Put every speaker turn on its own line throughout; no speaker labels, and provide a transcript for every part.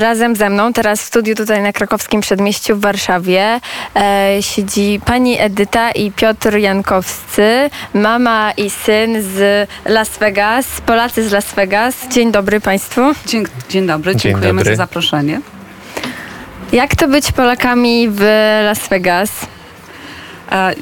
razem ze mną, teraz w studiu tutaj na krakowskim przedmieściu w Warszawie, e, siedzi pani Edyta i Piotr Jankowscy, mama i syn z Las Vegas, Polacy z Las Vegas. Dzień dobry Państwu.
Dzień, dzień dobry,
Dzień
dziękujemy
dobry.
za zaproszenie.
Jak to być Polakami w Las Vegas?
E,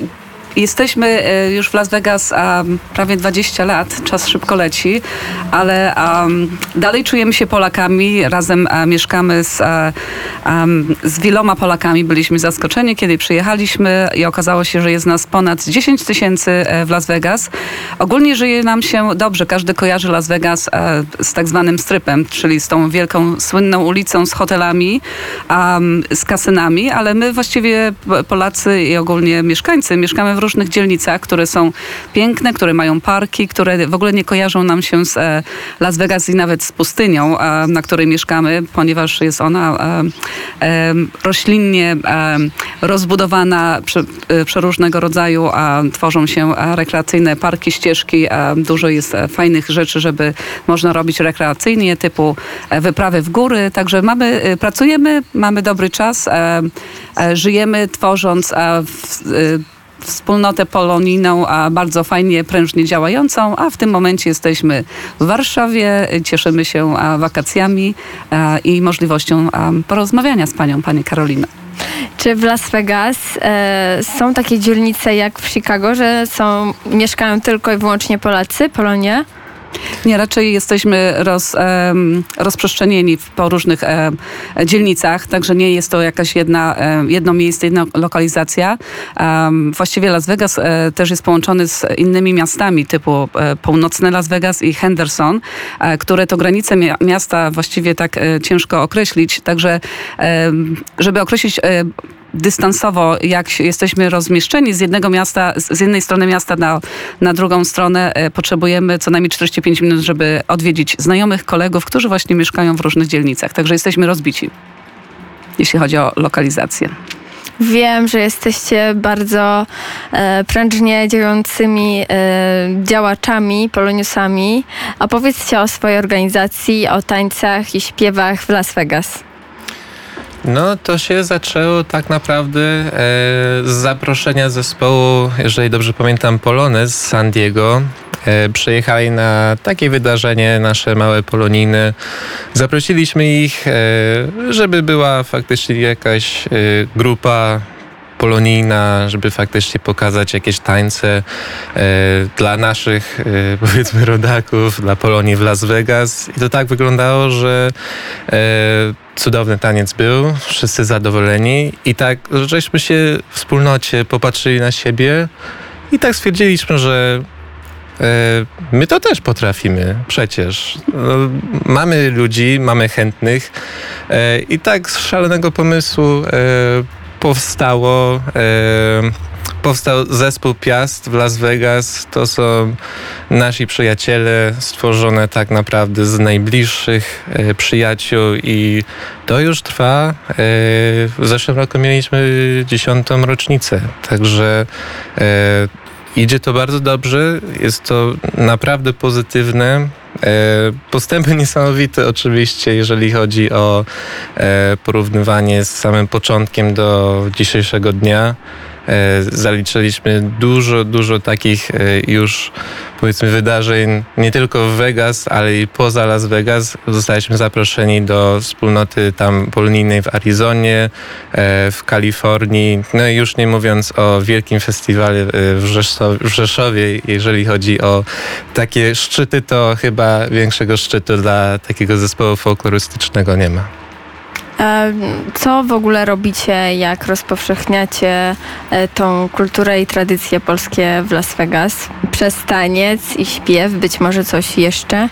Jesteśmy e, już w Las Vegas em, prawie 20 lat, czas szybko leci, ale em, dalej czujemy się Polakami, razem e, mieszkamy z, e, z wieloma Polakami. Byliśmy zaskoczeni, kiedy przyjechaliśmy i okazało się, że jest nas ponad 10 tysięcy w Las Vegas. Ogólnie żyje nam się dobrze, każdy kojarzy Las Vegas z tak zwanym strypem, czyli z tą wielką, słynną ulicą z hotelami, z kasynami, ale my właściwie Polacy i ogólnie mieszkańcy mieszkamy w różnych dzielnicach, które są piękne, które mają parki, które w ogóle nie kojarzą nam się z e, Las Vegas i nawet z pustynią, e, na której mieszkamy, ponieważ jest ona e, roślinnie rozbudowana, prze, przeróżnego rodzaju, a tworzą się rekreacyjne parki, ścieżki, dużo jest fajnych rzeczy, żeby można robić rekreacyjnie, typu wyprawy w góry, także mamy, pracujemy, mamy dobry czas, żyjemy tworząc w, wspólnotę polonijną, a bardzo fajnie, prężnie działającą, a w tym momencie jesteśmy w Warszawie, cieszymy się wakacjami i możliwością porozmawiania z panią, pani Karolina.
Czy w Las Vegas e, są takie dzielnice jak w Chicago, że są, mieszkają tylko i wyłącznie Polacy, Polonia?
Nie, raczej jesteśmy roz, rozprzestrzenieni po różnych dzielnicach, także nie jest to jakaś jedna, jedno miejsce, jedna lokalizacja. Właściwie Las Vegas e, też jest połączony z innymi miastami typu e, północne Las Vegas i Henderson, e, które to granice mia- miasta właściwie tak ciężko określić, także żeby określić dystansowo, jak jesteśmy rozmieszczeni z jednego miasta, z z jednej strony miasta na, na drugą stronę, e, potrzebujemy co najmniej 45 minut, żeby odwiedzić znajomych, kolegów, którzy właśnie mieszkają w różnych dzielnicach. Także jesteśmy rozbici, jeśli chodzi o lokalizację.
Wiem, że jesteście bardzo e, prężnie działającymi e, działaczami, poloniusami. Opowiedzcie o swojej organizacji, o tańcach i śpiewach w Las Vegas.
No to się zaczęło tak naprawdę e, z zaproszenia zespołu, jeżeli dobrze pamiętam, Polony z San Diego. E, przyjechali na takie wydarzenie, nasze małe polonijne. Zaprosiliśmy ich, e, żeby była faktycznie jakaś e, grupa polonijna, żeby faktycznie pokazać jakieś tańce e, dla naszych, e, powiedzmy, rodaków, dla Polonii w Las Vegas. I to tak wyglądało, że e, cudowny taniec był, wszyscy zadowoleni i tak żeśmy się w wspólnocie popatrzyli na siebie i tak stwierdziliśmy, że e, my to też potrafimy przecież. No, mamy ludzi, mamy chętnych e, i tak z szalonego pomysłu e, powstało e, powstał zespół Piast w Las Vegas. To są nasi przyjaciele stworzone tak naprawdę z najbliższych e, przyjaciół i to już trwa. E, w zeszłym roku mieliśmy dziesiątą rocznicę, także e, idzie to bardzo dobrze. Jest to naprawdę pozytywne. E, Postępy niesamowite oczywiście, jeżeli chodzi o e, porównywanie z samym początkiem do dzisiejszego dnia. E, Zaliczyliśmy dużo, dużo takich e, już powiedzmy wydarzeń nie tylko w Vegas, ale i poza Las Vegas. Zostaliśmy zaproszeni do wspólnoty tam polonijnej w Arizonie, e, w Kalifornii, no i już nie mówiąc o wielkim festiwalu w Rzeszowie, jeżeli chodzi o takie szczyty, to chyba większego szczytu dla takiego zespołu folklorystycznego nie ma.
Co w ogóle robicie, jak rozpowszechniacie e, tą kulturę i tradycje polskie w Las Vegas? Przez taniec i śpiew, być może coś jeszcze?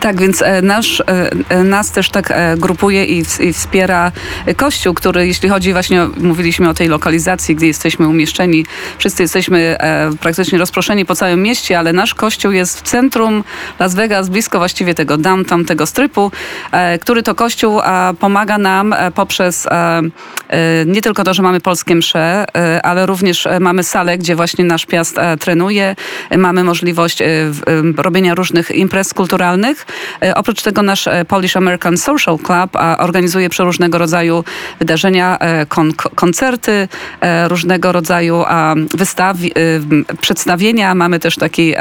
Tak, więc e, nasz, e, nas też tak grupuje i, i wspiera Kościół, który jeśli chodzi właśnie, mówiliśmy o tej lokalizacji, gdzie jesteśmy umieszczeni, wszyscy jesteśmy praktycznie rozproszeni po całym mieście, ale nasz Kościół jest w centrum Las Vegas, blisko właściwie tego downtown, tego strypu, który to Kościół pomaga nam nam poprzez nie tylko to, że mamy polskie msze, ale również mamy salę, gdzie właśnie nasz piast trenuje. Mamy możliwość robienia różnych imprez kulturalnych. Oprócz tego nasz Polish American Social Club organizuje przeróżnego rodzaju wydarzenia, kon koncerty, różnego rodzaju wystawi, przedstawienia. Mamy też taki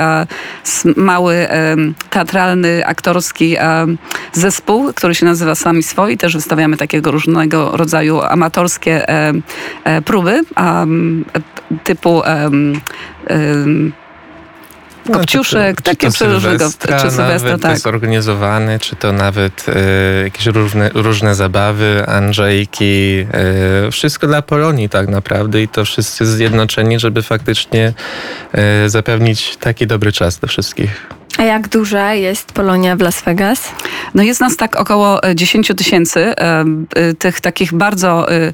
mały teatralny, aktorski zespół, który się nazywa Sami Swoi. Też wystawiamy takiego różnego rodzaju amatorskie próby typu Kopciuszek,
no,
takie
czy różnego,
czy Sylwestra,
tak. zorganizowany, czy to nawet e, jakieś różne, różne zabawy, Andrzejki, e, wszystko dla Polonii tak naprawdę i to wszyscy zjednoczeni, żeby faktycznie e, zapewnić taki dobry czas dla wszystkich.
A jak duża jest Polonia w Las Vegas?
No jest nas tak około 10 tysięcy, e, e, tych takich bardzo e,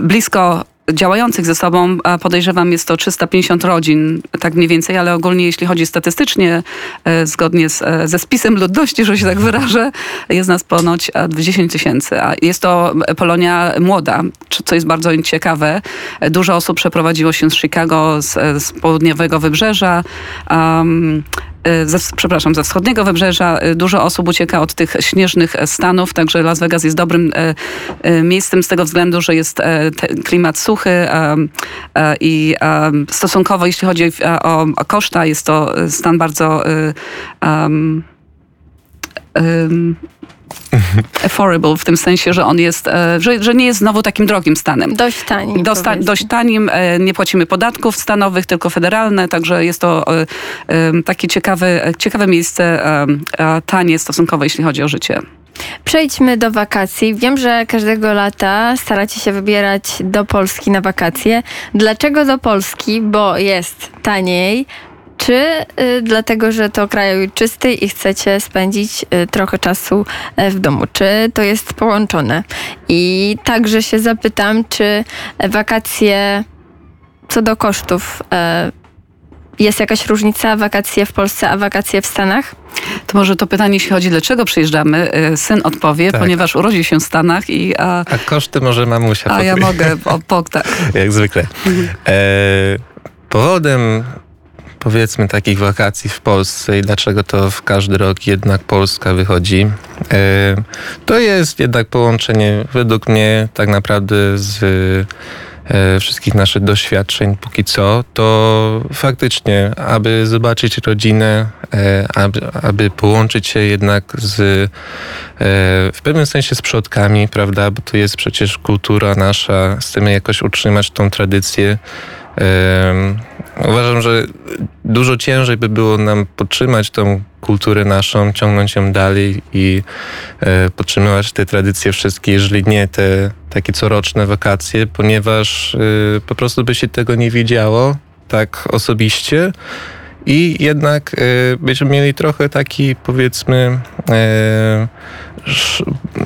blisko działających ze sobą, podejrzewam jest to 350 rodzin, tak mniej więcej, ale ogólnie jeśli chodzi statystycznie, e, zgodnie z, e, ze spisem ludności, że się tak wyrażę, jest nas ponoć 10 tysięcy. A jest to Polonia młoda, co jest bardzo ciekawe. Dużo osób przeprowadziło się z Chicago, z, z południowego wybrzeża. Um, E, ze, przepraszam, ze wschodniego wybrzeża. E, dużo osób ucieka od tych śnieżnych stanów, także Las Vegas jest dobrym e, miejscem z tego względu, że jest klimat suchy i stosunkowo, jeśli chodzi o, o koszta, jest to stan bardzo um, affordable w tym sensie, że on jest, e, że, że nie jest znowu takim drogim stanem.
Dość tanim.
Dosta, dość tanim, e, nie płacimy podatków stanowych, tylko federalne, także jest to e, takie ciekawe, ciekawe miejsce, tanie stosunkowo, jeśli chodzi o życie.
Przejdźmy do wakacji. Wiem, że każdego lata staracie się wybierać do Polski na wakacje. Dlaczego do Polski? Bo jest taniej, czy y, dlatego, że to kraj czysty i chcecie spędzić y, trochę czasu y, w domu? Czy to jest połączone? I także się zapytam, czy wakacje co do kosztów jest jakaś różnica wakacje w Polsce, a wakacje w Stanach?
To może to pytanie, jeśli chodzi, dlaczego przyjeżdżamy, syn odpowie, tak. ponieważ urodził się w Stanach i...
A, a koszty może mamusia
A ja mogę, o, po, tak.
Jak zwykle. E, powodem powiedzmy takich wakacji w Polsce i dlaczego to w każdy rok jednak Polska wychodzi. E, to jest jednak połączenie według mnie tak naprawdę z e, wszystkich naszych doświadczeń póki co, to faktycznie, aby zobaczyć rodzinę, e, aby, aby połączyć się jednak z w pewnym sensie z przodkami, prawda, bo to jest przecież kultura nasza, chcemy jakoś utrzymać tą tradycję. Uważam, że dużo ciężej by było nam podtrzymać tą kulturę naszą, ciągnąć ją dalej i e, podtrzymywać te tradycje wszystkie, jeżeli nie te takie coroczne wakacje, ponieważ e, po prostu by się tego nie widziało tak osobiście. I jednak e, byśmy mieli trochę taki, powiedzmy,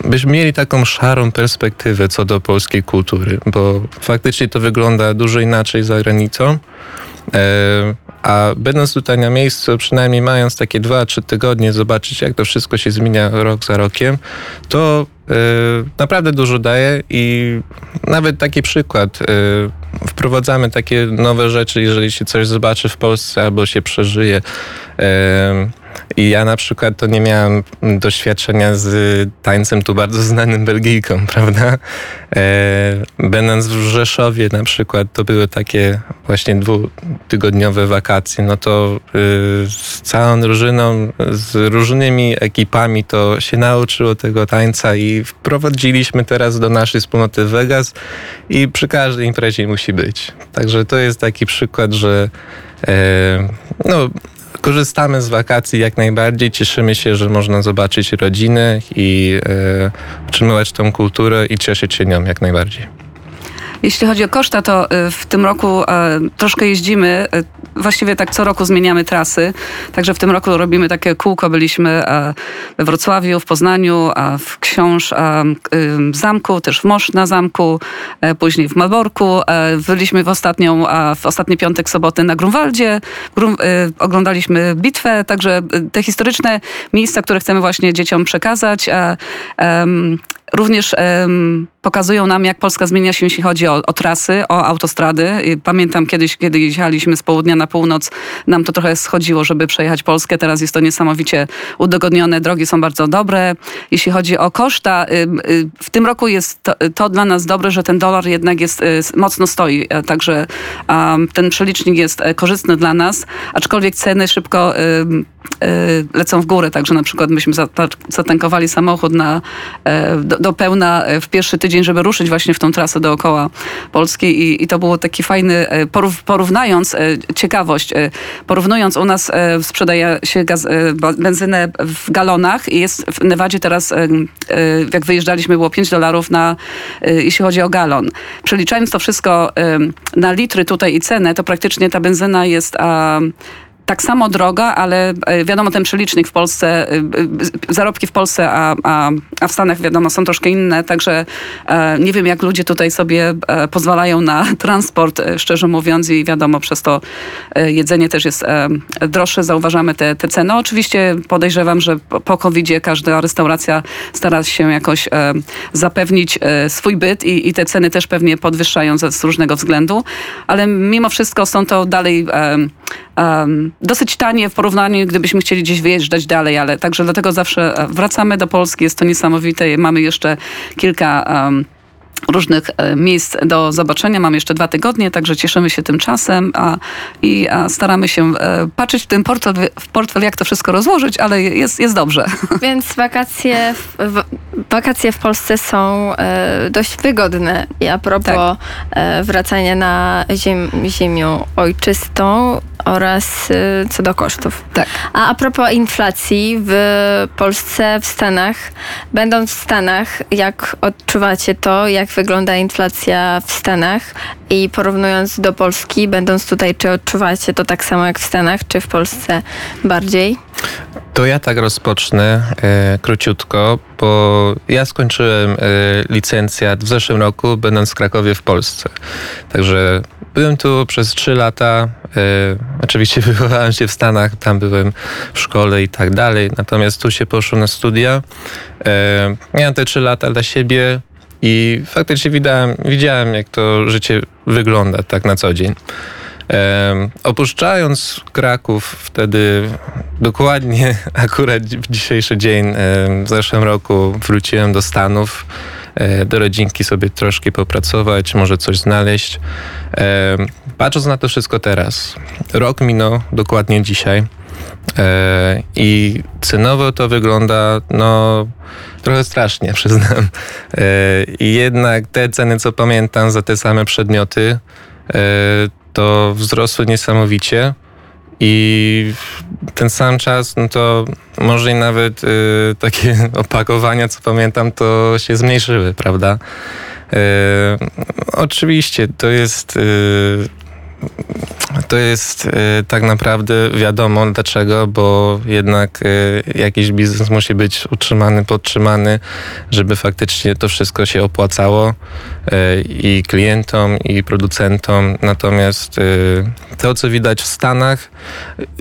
byśmy mieli taką szarą perspektywę co do polskiej kultury, bo faktycznie to wygląda dużo inaczej za granicą. E, a będąc tutaj na miejscu, przynajmniej mając takie dwa, trzy tygodnie, zobaczyć jak to wszystko się zmienia rok za rokiem, to e, naprawdę dużo daje i nawet taki przykład. E, wprowadzamy takie nowe rzeczy, jeżeli się coś zobaczy w Polsce albo się przeżyje i ja na przykład to nie miałem doświadczenia z tańcem tu bardzo znanym Belgijką, prawda? E, będąc w Rzeszowie na przykład, to były takie właśnie dwutygodniowe wakacje, no to y, z całą drużyną, z różnymi ekipami to się nauczyło tego tańca i wprowadziliśmy teraz do naszej wspólnoty Vegas i przy każdej imprezie musi być. Także to jest taki przykład, że e, no, korzystamy z wakacji jak najbardziej. Cieszymy się, że można zobaczyć rodzinę i e, utrzymywać tą kulturę i cieszyć się nią jak najbardziej.
Jeśli chodzi o koszta, to y, w tym roku e, troszkę jeździmy. E, właściwie tak co roku zmieniamy trasy. Także w tym roku robimy takie kółko. Byliśmy e, we Wrocławiu, w Poznaniu, w Książ y, w Zamku, też w Mosz na Zamku, później w Malborku. Byliśmy w, ostatnią, w ostatni piątek, soboty na Grunwaldzie. Oglądaliśmy bitwę, także te historyczne miejsca, które chcemy właśnie dzieciom przekazać. również pokazują nam, jak Polska zmienia się, jeśli chodzi o, o trasy, o autostrady. Pamiętam kiedyś, kiedy jechaliśmy z południa na północ, nam to trochę schodziło, żeby przejechać Polskę. Teraz jest to niesamowicie udogodnione. Drogi są bardzo dobre. Jeśli chodzi o koszta, w tym roku jest to, to dla nas dobre, że ten dolar jednak jest mocno stoi. Także ten przelicznik jest korzystny dla nas, aczkolwiek ceny szybko lecą w górę. Także na przykład myśmy zatankowali samochód na, do, do pełna w pierwszy tydzień tydzień, żeby ruszyć właśnie w tą trasę dookoła Polski i, i to było taki fajny, e, porównując, e, ciekawość, e, porównując u nas sprzedaje się gaz, benzynę w galonach i jest w Nevadzie teraz, jak wyjeżdżaliśmy, było 5 dolarów na, jeśli chodzi o galon. Przeliczając to wszystko na litry tutaj i cenę, to praktycznie ta benzyna jest tak samo droga, ale e, wiadomo, ten przelicznik w Polsce, e, e, zarobki w Polsce, a, a, a w Stanach wiadomo są troszkę inne, także nie wiem jak ludzie tutaj sobie pozwalają na transport, szczerze mówiąc i wiadomo, przez to jedzenie też jest droższe, zauważamy te, te ceny. Oczywiście podejrzewam, że po covid każda restauracja stara się jakoś zapewnić swój byt i, i te ceny też pewnie podwyższają z różnego względu, ale mimo wszystko są to dalej um, dosyć tanie w porównaniu, gdybyśmy chcieli gdzieś wyjeżdżać dalej, ale także dlatego zawsze e, wracamy do Polski. Jest to niesamowite. Mamy jeszcze kilka um, różnych e, miejsc do zobaczenia. Mamy jeszcze dwa tygodnie, także cieszymy się tym czasem a, i a staramy się e, patrzeć w ten portfel, w portfel, jak to wszystko rozłożyć, ale jest, jest dobrze.
Więc wakacje w, wakacje w Polsce są e, dość wygodne. I a propos tak. e, wracania na ziem, ziemię ojczystą oraz e, co do kosztów.
Tak.
A a propos inflacji w Polsce, w Stanach, będąc w Stanach, jak odczuwacie to, jak wygląda inflacja w Stanach i porównując do Polski, będąc tutaj, czy odczuwacie to tak samo jak w Stanach, czy w Polsce bardziej?
To ja tak rozpocznę e, króciutko, bo ja skończyłem e, licencjat w zeszłym roku, będąc w Krakowie w Polsce. Także byłem tu przez trzy lata. E, oczywiście wychowałem się w Stanach, tam byłem w szkole i tak dalej. Natomiast tu się poszło na studia. E, miałem te trzy lata dla siebie i faktycznie widziałem, widziałem jak to życie wygląda tak na co dzień. E, opuszczając Kraków wtedy dokładnie akurat w dzisiejszy dzień w zeszłym roku wróciłem do Stanów do rodzinki sobie troszkę popracować, może coś znaleźć. E, patrząc na to wszystko teraz, rok minął dokładnie dzisiaj e, i cenowo to wygląda no trochę strasznie, przyznam. E, I jednak te ceny, co pamiętam za te same przedmioty, to wzrosły niesamowicie. I ten sam czas, no to może i nawet y, takie opakowania, co pamiętam, to się zmniejszyły, prawda? Y, oczywiście to jest y, to jest y, tak naprawdę wiadomo dlaczego, bo jednak y, jakiś biznes musi być utrzymany, podtrzymany, żeby faktycznie to wszystko się opłacało y, i klientom, i producentom. Natomiast to, co widać w Stanach,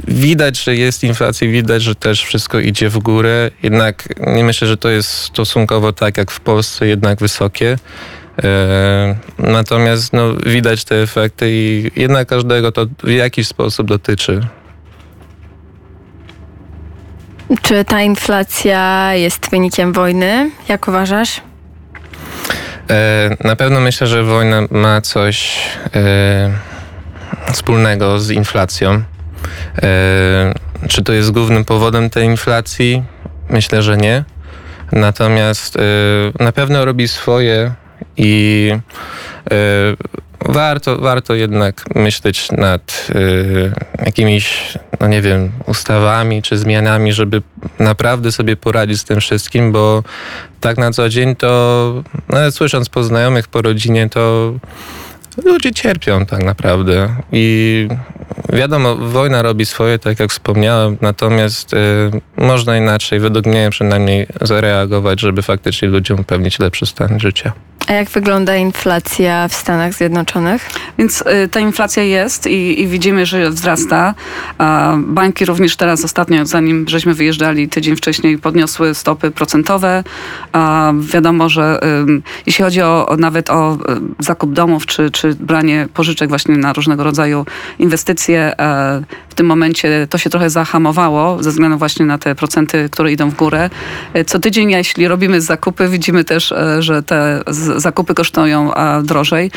widać, że jest inflacja, widać, że też wszystko idzie w górę. Jednak nie myślę, że to jest stosunkowo tak jak w Polsce, jednak wysokie. E, natomiast no, widać te efekty i jednak każdego to w jakiś sposób dotyczy.
Czy ta inflacja jest wynikiem wojny? Jak uważasz?
E, na pewno myślę, że wojna ma coś e, wspólnego z inflacją. Czy to jest głównym powodem tej inflacji? Myślę, że nie. Natomiast na pewno robi swoje i y, warto, warto jednak myśleć nad y, jakimiś, no nie wiem, ustawami czy zmianami, żeby naprawdę sobie poradzić z tym wszystkim, bo tak na co dzień to, nawet słysząc po znajomych, po rodzinie, to ludzie cierpią tak naprawdę. I wiadomo, wojna robi swoje, tak jak wspomniałem, natomiast y, można inaczej, według mnie przynajmniej, zareagować, żeby faktycznie ludziom upewnić lepszy stan życia.
A jak wygląda inflacja w Stanach Zjednoczonych?
Więc y, ta inflacja jest i, i widzimy, że wzrasta. A banki również teraz ostatnio, zanim żeśmy wyjeżdżali tydzień wcześniej, podniosły stopy procentowe. A wiadomo, że y, jeśli chodzi o, o nawet o y, zakup domów czy, czy branie pożyczek właśnie na różnego rodzaju inwestycje, e, w tym momencie to się trochę zahamowało ze względu właśnie na te procenty, które idą w górę. E, Co tydzień, jeśli robimy zakupy, widzimy też, e, że te z- zakupy kosztują drożej.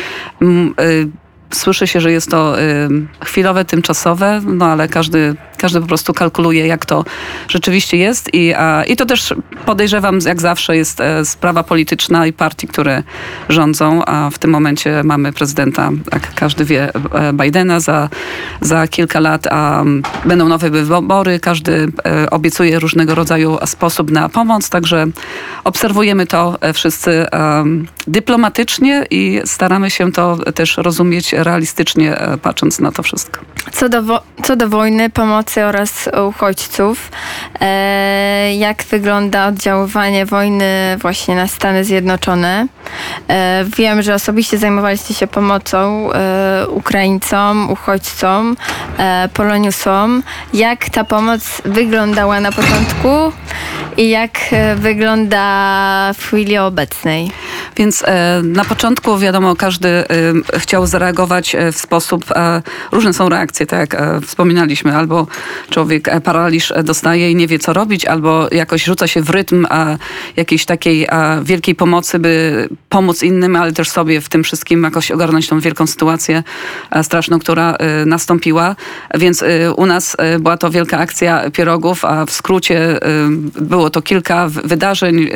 Słyszy się, że jest to chwilowe, tymczasowe, no ale każdy, każdy po prostu kalkuluje, jak to rzeczywiście jest. I, a, I to też podejrzewam, jak zawsze, jest e, sprawa polityczna i partii, które rządzą. A w tym momencie mamy prezydenta, jak każdy wie, e, Bidena. Za, za kilka lat a, będą nowe wybory. Każdy e, obiecuje różnego rodzaju sposób na pomoc. Także obserwujemy to wszyscy dyplomatycznie i staramy się to też rozumieć realistycznie, e, patrząc na to wszystko.
Co do, co do wojny, pomocy oraz uchodźców, e, jak wygląda oddziaływanie wojny właśnie na Stany Zjednoczone? E, wiem, że osobiście zajmowaliście się pomocą e, Ukraińcom, uchodźcom, e, Poloniusom. Jak ta pomoc wyglądała na początku i jak e, wygląda w chwili obecnej?
Więc e, na początku wiadomo, każdy e, chciał zareagować e, w sposób, różne są reakcje, tak jak wspominaliśmy, albo człowiek paraliż dostaje i nie wie co robić, albo jakoś rzuca się w rytm jakiejś takiej wielkiej pomocy, by pomóc innym, ale też sobie w tym wszystkim jakoś ogarnąć tą wielką sytuację straszną, która nastąpiła. Więc u nas była to wielka akcja pierogów, a w skrócie było to kilka wydarzeń,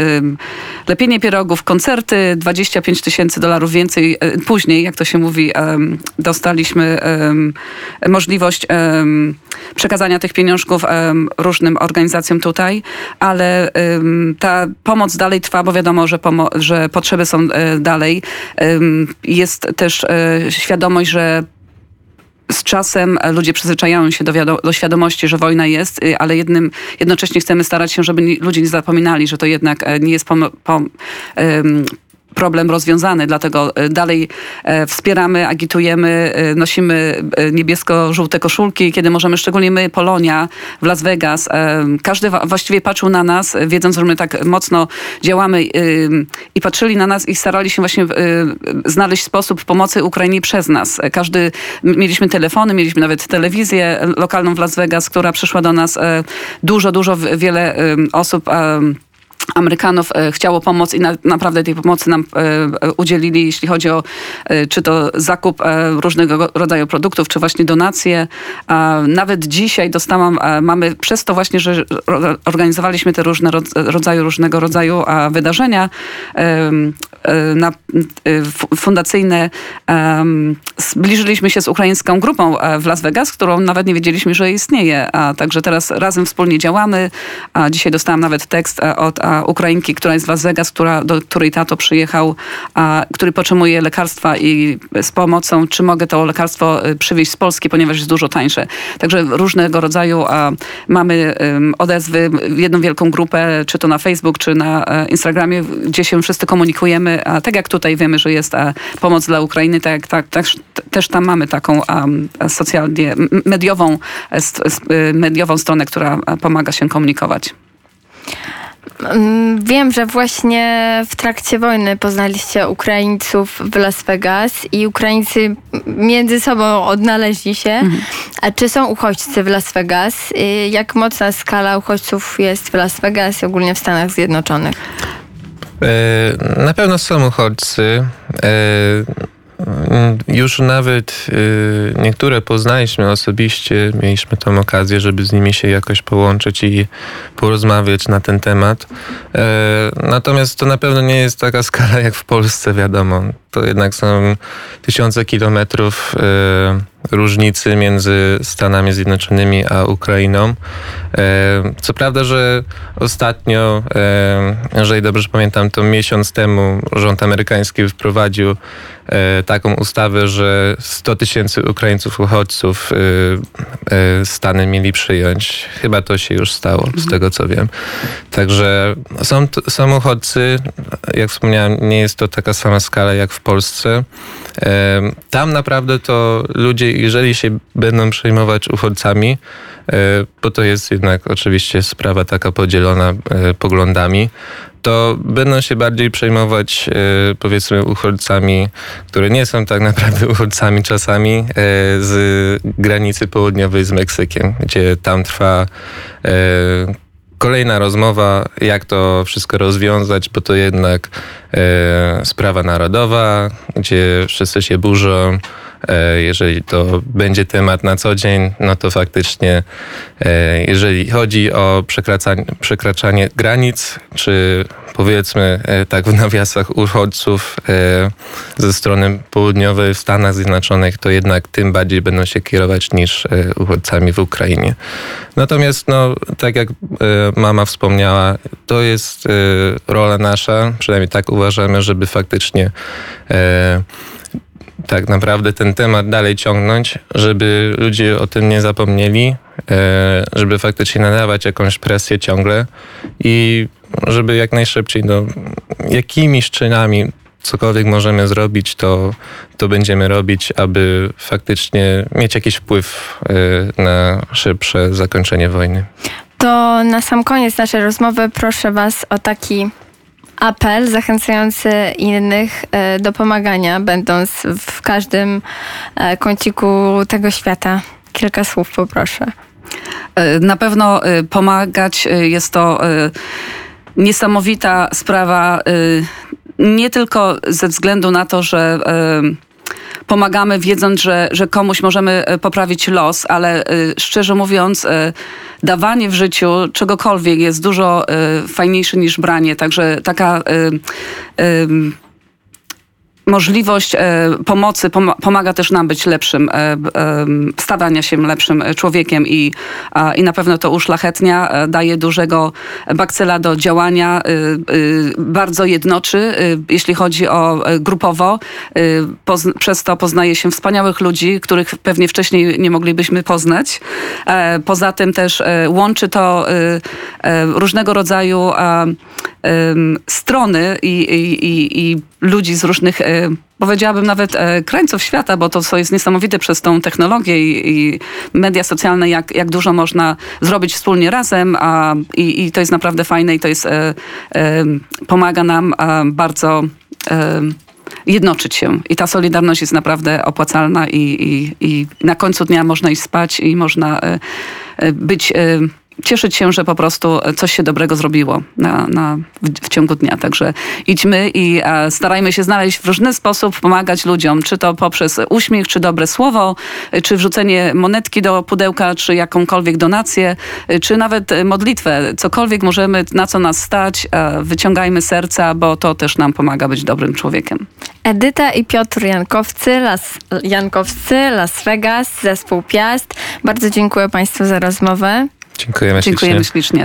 lepienie pierogów, koncerty, 25 tysięcy dolarów więcej. E, Później, jak to się mówi, dostaliśmy możliwość przekazania tych pieniążków różnym organizacjom tutaj, ale ta pomoc dalej trwa, bo wiadomo, że, że potrzeby są e, dalej. Jest też e, świadomość, że z czasem ludzie przyzwyczajają się do, do świadomości, że wojna jest, ale jednym, jednocześnie chcemy starać się, żeby ludzie nie zapominali, że to jednak nie jest pom- pom- em, problem rozwiązany, dlatego e, dalej e, wspieramy, agitujemy, e, nosimy niebiesko-żółte koszulki, kiedy możemy, szczególnie my, Polonia w Las Vegas, każdy właściwie patrzył na nas, wiedząc, że my tak mocno działamy i patrzyli na nas i starali się właśnie znaleźć sposób pomocy Ukrainie przez nas. Każdy, mieliśmy telefony, mieliśmy nawet telewizję lokalną w Las Vegas, która przyszła do nas. Dużo, dużo wiele osób Amerykanów e, chciało pomóc i na, naprawdę tej pomocy nam e, udzielili, jeśli chodzi o e, czy to zakup e, różnego go- rodzaju produktów, czy właśnie donacje. Nawet dzisiaj dostałam, e, mamy przez to właśnie, że organizowaliśmy te różne rod- rodzaju, różnego rodzaju wydarzenia na, e, fu- fundacyjne, zbliżyliśmy się z ukraińską grupą e, w Las Vegas, którą nawet nie wiedzieliśmy, że istnieje. A także teraz razem wspólnie działamy. Dzisiaj dostałam nawet tekst e, od Ukrainki, która jest w Las Vegas, która, do której tato przyjechał, który potrzebuje lekarstwa i z pomocą, czy mogę to lekarstwo e, przywieźć z Polski, ponieważ jest dużo tańsze. Także różnego rodzaju mamy odezwy, jedną wielką grupę, czy to na Facebook, czy na Instagramie, gdzie się wszyscy komunikujemy. A tak jak tutaj wiemy, że jest pomoc dla Ukrainy, tak, tak, też, też tam mamy taką socjalnie, mediową, e, mediową stronę, która pomaga się komunikować.
Mm, Wiem, że właśnie w trakcie wojny poznaliście Ukraińców w Las Vegas i Ukraińcy między sobą odnaleźli się. A czy są uchodźcy w Las Vegas? Y, Jak mocna skala uchodźców jest w Las Vegas i ogólnie w Stanach Zjednoczonych?
E, Na pewno są uchodźcy. E, Już nawet e, niektóre poznaliśmy osobiście, mieliśmy tą okazję, żeby z nimi się jakoś połączyć i porozmawiać na ten temat. Natomiast to na pewno nie jest taka skala jak w Polsce, wiadomo. To jednak są tysiące kilometrów e, różnicy między Stanami Zjednoczonymi a Ukrainą. E, co prawda, że ostatnio, e, jeżeli dobrze pamiętam, to miesiąc temu rząd amerykański wprowadził taką ustawę, że 100 tysięcy Ukraińców uchodźców Stany mieli przyjąć. Chyba to się już stało, z tego co wiem. Także są, są uchodźcy, jak wspomniałem, nie jest to taka sama skala jak w Polsce. Em, Tam naprawdę to ludzie, jeżeli się będą przejmować uchodźcami, e, bo to jest jednak oczywiście sprawa taka podzielona e, poglądami, to będą się bardziej przejmować e, powiedzmy uchodźcami, które nie są tak naprawdę uchodźcami czasami z granicy południowej z Meksykiem, gdzie tam trwa kolejna rozmowa, jak to wszystko rozwiązać, bo to jednak e, sprawa narodowa, gdzie wszyscy się burzą. E, jeżeli to będzie temat na co dzień, no to faktycznie, e, jeżeli chodzi o przekraczanie, przekraczanie granic, czy powiedzmy e, tak w nawiasach uchodźców ze strony południowej w Stanach Zjednoczonych, to jednak tym bardziej będą się kierować niż uchodźcami w Ukrainie. Natomiast, no, tak jak mama wspomniała, to jest rola nasza, przynajmniej tak uważamy, żeby faktycznie tak naprawdę ten temat dalej ciągnąć, żeby ludzie o tym nie zapomnieli, e, żeby faktycznie nadawać jakąś presję ciągle i żeby jak najszybciej, no, jakimiś czynami cokolwiek możemy zrobić, to, to będziemy robić, aby faktycznie mieć jakiś wpływ e, na szybsze zakończenie wojny.
To na sam koniec naszej rozmowy proszę Was o taki apel zachęcający innych e, do pomagania, będąc w każdym e, kąciku tego świata. Kilka słów poproszę.
E, Na pewno pomagać jest to niesamowita sprawa, nie tylko ze względu na to, że pomagamy wiedząc, że, że komuś możemy e, poprawić los, ale e, szczerze mówiąc, e, dawanie w życiu czegokolwiek jest dużo fajniejsze niż branie. Także taka możliwość e, pomocy pom- pomaga też nam być lepszym, e, em, stawania się lepszym e, człowiekiem i, i na pewno to uszlachetnia, e, daje dużego bakcyla do działania, bardzo jednoczy, jeśli chodzi o e, grupowo. Przez to poznaje się wspaniałych ludzi, których pewnie wcześniej nie moglibyśmy poznać. E, Poza tym też e, łączy to e, różnego rodzaju strony i, i, i ludzi z różnych, e, powiedziałabym nawet e, krańców świata, bo to co jest niesamowite przez tą technologię i, i media socjalne, jak, jak dużo można zrobić wspólnie razem a, i, i to jest naprawdę fajne i to jest, e, pomaga nam bardzo jednoczyć się. I ta solidarność jest naprawdę opłacalna i, i, i na końcu dnia można iść spać i można być... Cieszyć się, że po prostu coś się dobrego zrobiło na, na, w, w ciągu dnia. Także idźmy i e, starajmy się znaleźć w różny sposób, pomagać ludziom, czy to poprzez uśmiech, czy dobre słowo, e, czy wrzucenie monetki do pudełka, czy jakąkolwiek donację, e, czy nawet e, modlitwę. Cokolwiek możemy, na co nas stać, e, wyciągajmy serca, bo to też nam pomaga być dobrym człowiekiem.
Edyta i Piotr Jankowcy, Las, Jankowscy, Las Vegas, zespół Piast. Bardzo dziękuję Państwu za rozmowę.
Dziękujemy,
Dziękujemy
ślicznie.
ślicznie.